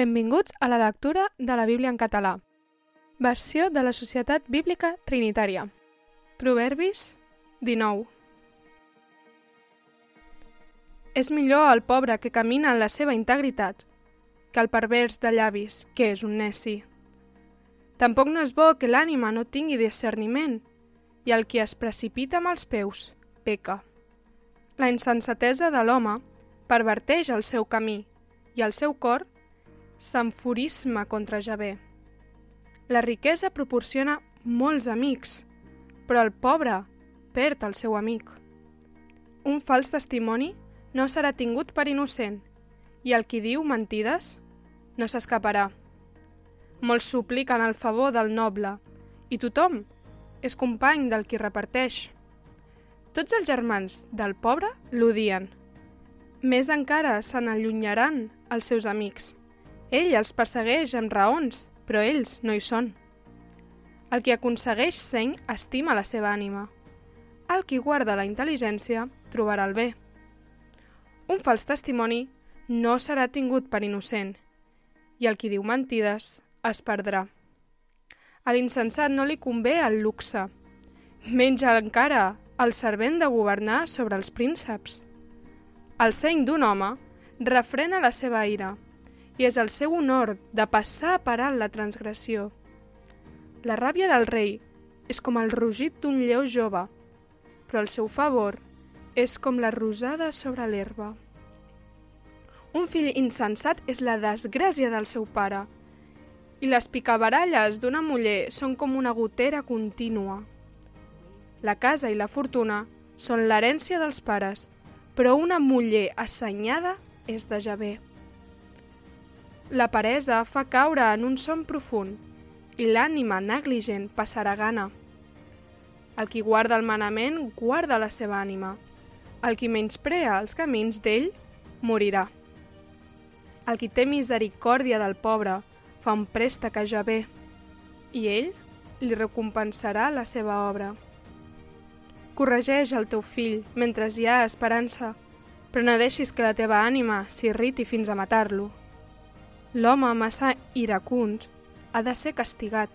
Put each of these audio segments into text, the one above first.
Benvinguts a la lectura de la Bíblia en català. Versió de la Societat Bíblica Trinitària. Proverbis 19. És millor el pobre que camina en la seva integritat que el pervers de llavis, que és un neci. Tampoc no és bo que l'ànima no tingui discerniment i el qui es precipita amb els peus peca. La insensatesa de l'home perverteix el seu camí i el seu cor s'enfurisma contra Javé. La riquesa proporciona molts amics, però el pobre perd el seu amic. Un fals testimoni no serà tingut per innocent i el qui diu mentides no s'escaparà. Molts supliquen el favor del noble i tothom és company del qui reparteix. Tots els germans del pobre l'odien. Més encara se n'allunyaran els seus amics. Ell els persegueix amb raons, però ells no hi són. El qui aconsegueix seny estima la seva ànima. El qui guarda la intel·ligència trobarà el bé. Un fals testimoni no serà tingut per innocent, i el qui diu mentides es perdrà. A l'insensat no li convé el luxe. Menja encara el servent de governar sobre els prínceps. El seny d'un home refrena la seva ira, i és el seu honor de passar per alt la transgressió. La ràbia del rei és com el rugit d'un lleó jove, però el seu favor és com la rosada sobre l'herba. Un fill insensat és la desgràcia del seu pare, i les picabaralles d'una muller són com una gotera contínua. La casa i la fortuna són l'herència dels pares, però una muller assenyada és de Javé. La peresa fa caure en un son profund i l'ànima negligent passarà gana. El qui guarda el manament guarda la seva ànima. El qui menysprea els camins d'ell morirà. El qui té misericòrdia del pobre fa un préstec a Javé i ell li recompensarà la seva obra. Corregeix el teu fill mentre hi ha esperança, però no deixis que la teva ànima s'irriti fins a matar-lo. L'home massa iracund ha de ser castigat,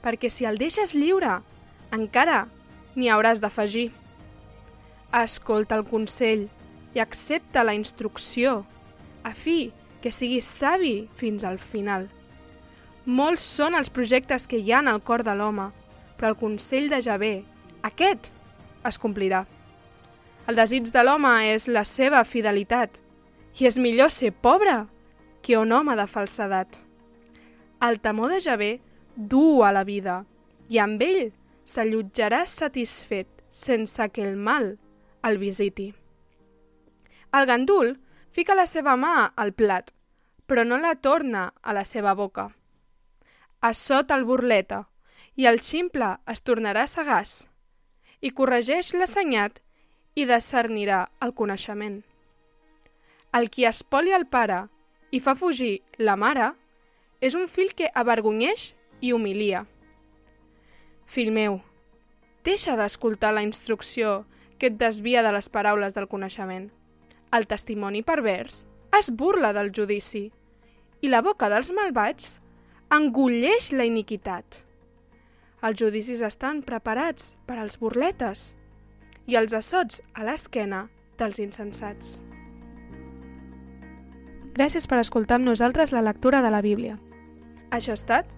perquè si el deixes lliure, encara n'hi hauràs d'afegir. Escolta el consell i accepta la instrucció, a fi que siguis savi fins al final. Molts són els projectes que hi ha en el cor de l'home, però el consell de Javé, aquest, es complirà. El desig de l'home és la seva fidelitat, i és millor ser pobre que un home de falsedat. El temor de Javé du a la vida, i amb ell s'allotjarà satisfet sense que el mal el visiti. El gandul fica la seva mà al plat, però no la torna a la seva boca. Assota el burleta, i el ximple es tornarà sagàs, i corregeix l'assenyat i discernirà el coneixement. El qui espolia el pare i fa fugir la mare, és un fill que avergonyeix i humilia. Fill meu, deixa d'escoltar la instrucció que et desvia de les paraules del coneixement. El testimoni pervers es burla del judici i la boca dels malvats engulleix la iniquitat. Els judicis estan preparats per als burletes i els assots a l'esquena dels insensats. Gràcies per escoltar amb nosaltres la lectura de la Bíblia. Això ha estat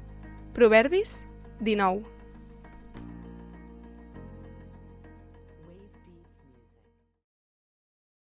Proverbis 19.